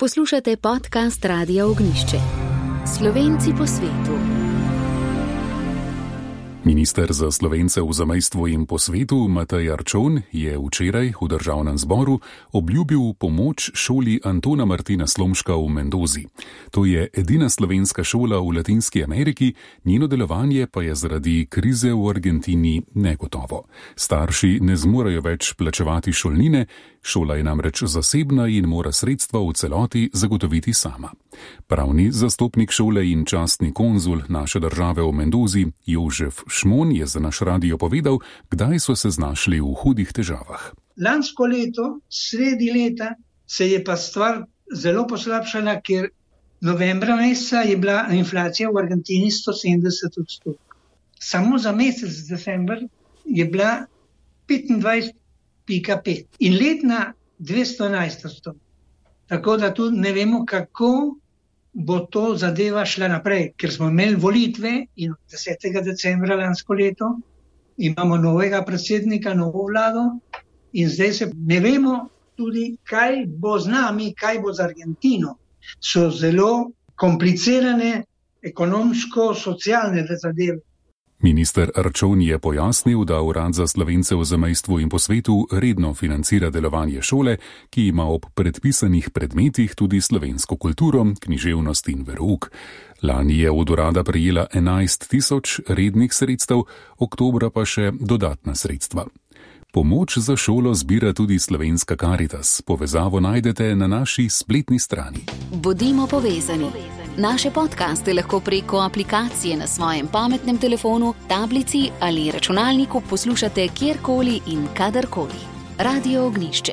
Poslušate podcast Radio Ognišče. Slovenci po svetu. Minister za slovence v zamejstvu in po svetu Matej Arčon je včeraj v državnem zboru obljubil pomoč šoli Antona Martina Slomška v Mendozi. To je edina slovenska šola v Latinski Ameriki, njeno delovanje pa je zaradi krize v Argentini negotovo. Starši ne zmorejo več plačevati šolnine, šola je namreč zasebna in mora sredstva v celoti zagotoviti sama. Pravni zastopnik šole in častni konzul naše države v Mendozi Jožef Šmon je za naš radio povedal, kdaj so se znašli v hudih težavah. Lansko leto, sredi leta, se je pa stvar zelo poslabšala, ker novembra meseca je bila inflacija v Argentini 170 odstotkov. Samo za mesec decembr je bila 25,5 in letna 211 odstotkov. Tako da tu ne vemo, kako bo to zadeva šla naprej, ker smo imeli volitve in 10. decembra lansko leto imamo novega predsednika, novo vlado in zdaj se ne vemo tudi, kaj bo z nami, kaj bo z Argentino. So zelo komplicirane ekonomsko-socialne zadeve. Minister Arčon je pojasnil, da Urad za slovence v zamejstvu in po svetu redno financira delovanje šole, ki ima ob predpisanih predmetih tudi slovensko kulturo, književnost in verug. Lani je od urada prejela 11 tisoč rednih sredstev, oktobra pa še dodatna sredstva. Pomoč za šolo zbira tudi slovenska Karitas. Povezavo najdete na naši spletni strani. Bodimo povezani. Naše podkaste lahko preko aplikacije na svojem pametnem telefonu, tablici ali računalniku poslušate kjerkoli in kadarkoli. Radio Ognišče.